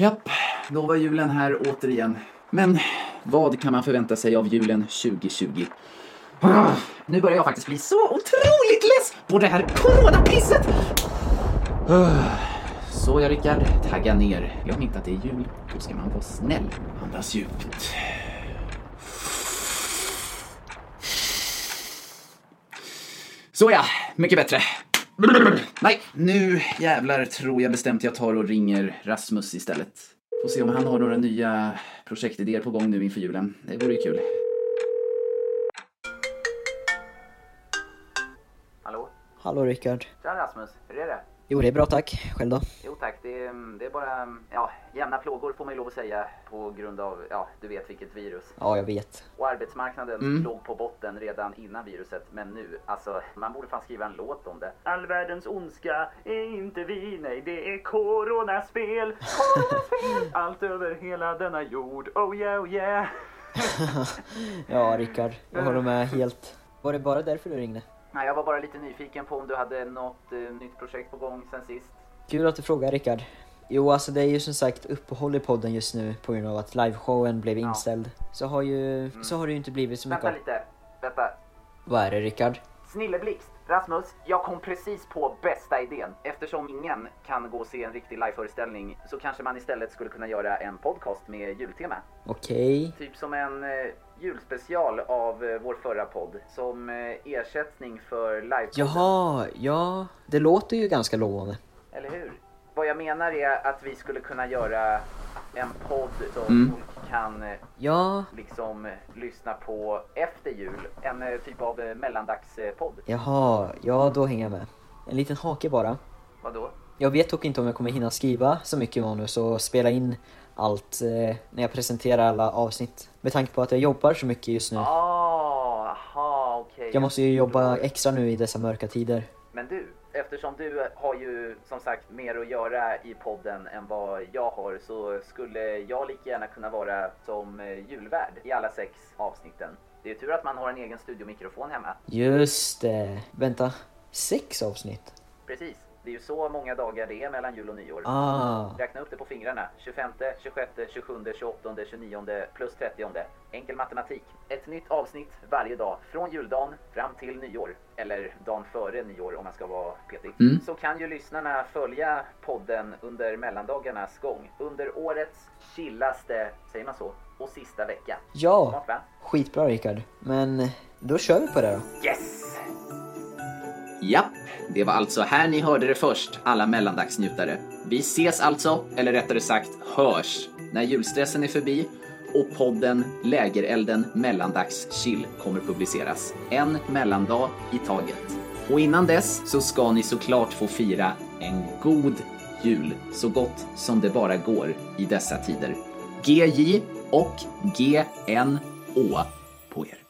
Japp, då var julen här återigen. Men vad kan man förvänta sig av julen 2020? Nu börjar jag faktiskt bli så otroligt less på det här coronapisset! Såja, Så Rickard. Tagga ner. Glöm inte att det är jul. Då ska man vara snäll. Andas djupt. Så ja, mycket bättre. Nej, nu jävlar tror jag bestämt jag tar och ringer Rasmus istället. Får se om han har några nya projektidéer på gång nu inför julen. Det vore ju kul. Hallå? Hallå Rickard. Tja Rasmus, hur är det? Jo, det är bra tack. Själv då? Jo tack, det är, det är bara ja, jämna plågor får man ju lov att säga på grund av, ja, du vet vilket virus. Ja, jag vet. Och arbetsmarknaden Mm. låg på botten redan innan viruset, men nu, alltså, man borde fan skriva en låt om det. All världens ondska är inte vi, nej det är coronaspel, coronaspel, allt över hela denna jord, oh yeah, oh yeah. Ja, Rickard. Jag håller med helt. Var det bara därför du ringde? Nej, jag var bara lite nyfiken på om du hade något eh, nytt projekt på gång sen sist. Kul att du frågar Rickard. Jo, alltså det är ju som sagt uppehåll i podden just nu på grund av att liveshowen blev inställd. Så har ju, så har det ju inte blivit så mycket Vänta lite, vänta. Vad är det Rickard? Snilleblixt! Rasmus, jag kom precis på bästa idén. Eftersom ingen kan gå och se en riktig liveföreställning så kanske man istället skulle kunna göra en podcast med jultema. Okej. Typ som en eh, julspecial av eh, vår förra podd. Som eh, ersättning för livepodden. Jaha, ja. Det låter ju ganska lovande. Eller hur? Vad jag menar är att vi skulle kunna göra en podd som Mm. folk kan eh, Ja, liksom eh, lyssna på efter jul. En eh, typ av eh, mellandagspodd. jaha, ja då hänger jag med. En liten hake bara. Vadå? Jag vet dock inte om jag kommer hinna skriva så mycket manus och spela in allt eh, när jag presenterar alla avsnitt. Med tanke på att jag jobbar så mycket just nu. Ah, aha, okej. Jag måste ju jobba extra nu i dessa mörka tider. Men du, eftersom du har ju som sagt mer att göra i podden än vad jag har så skulle jag lika gärna kunna vara som eh, julvärd i alla sex avsnitten. Det är tur att man har en egen studiomikrofon hemma. Just det. Vänta. Sex avsnitt? Precis, det är ju så många dagar det är mellan jul och nyår. Ah. Räkna upp det på fingrarna. 25, 26, 27, 28, 29 plus 30. Enkel matematik. Ett nytt avsnitt varje dag från juldagen fram till nyår. Eller dagen före nyår om man ska vara petig. Mm. Så kan ju lyssnarna följa podden under mellandagarnas gång. Under årets chillaste, säger man så, och sista vecka. Ja, Smart va? skitbra Rickard. Men då kör vi på det då. Yes! Japp, det var alltså här ni hörde det först, alla mellandagsnjutare. Vi ses alltså, eller rättare sagt hörs, när julstressen är förbi och podden Lägerelden mellandagschill kommer publiceras. En mellandag i taget. Och innan dess så ska ni såklart få fira en god jul så gott som det bara går i dessa tider. GJ och GNÅ på er.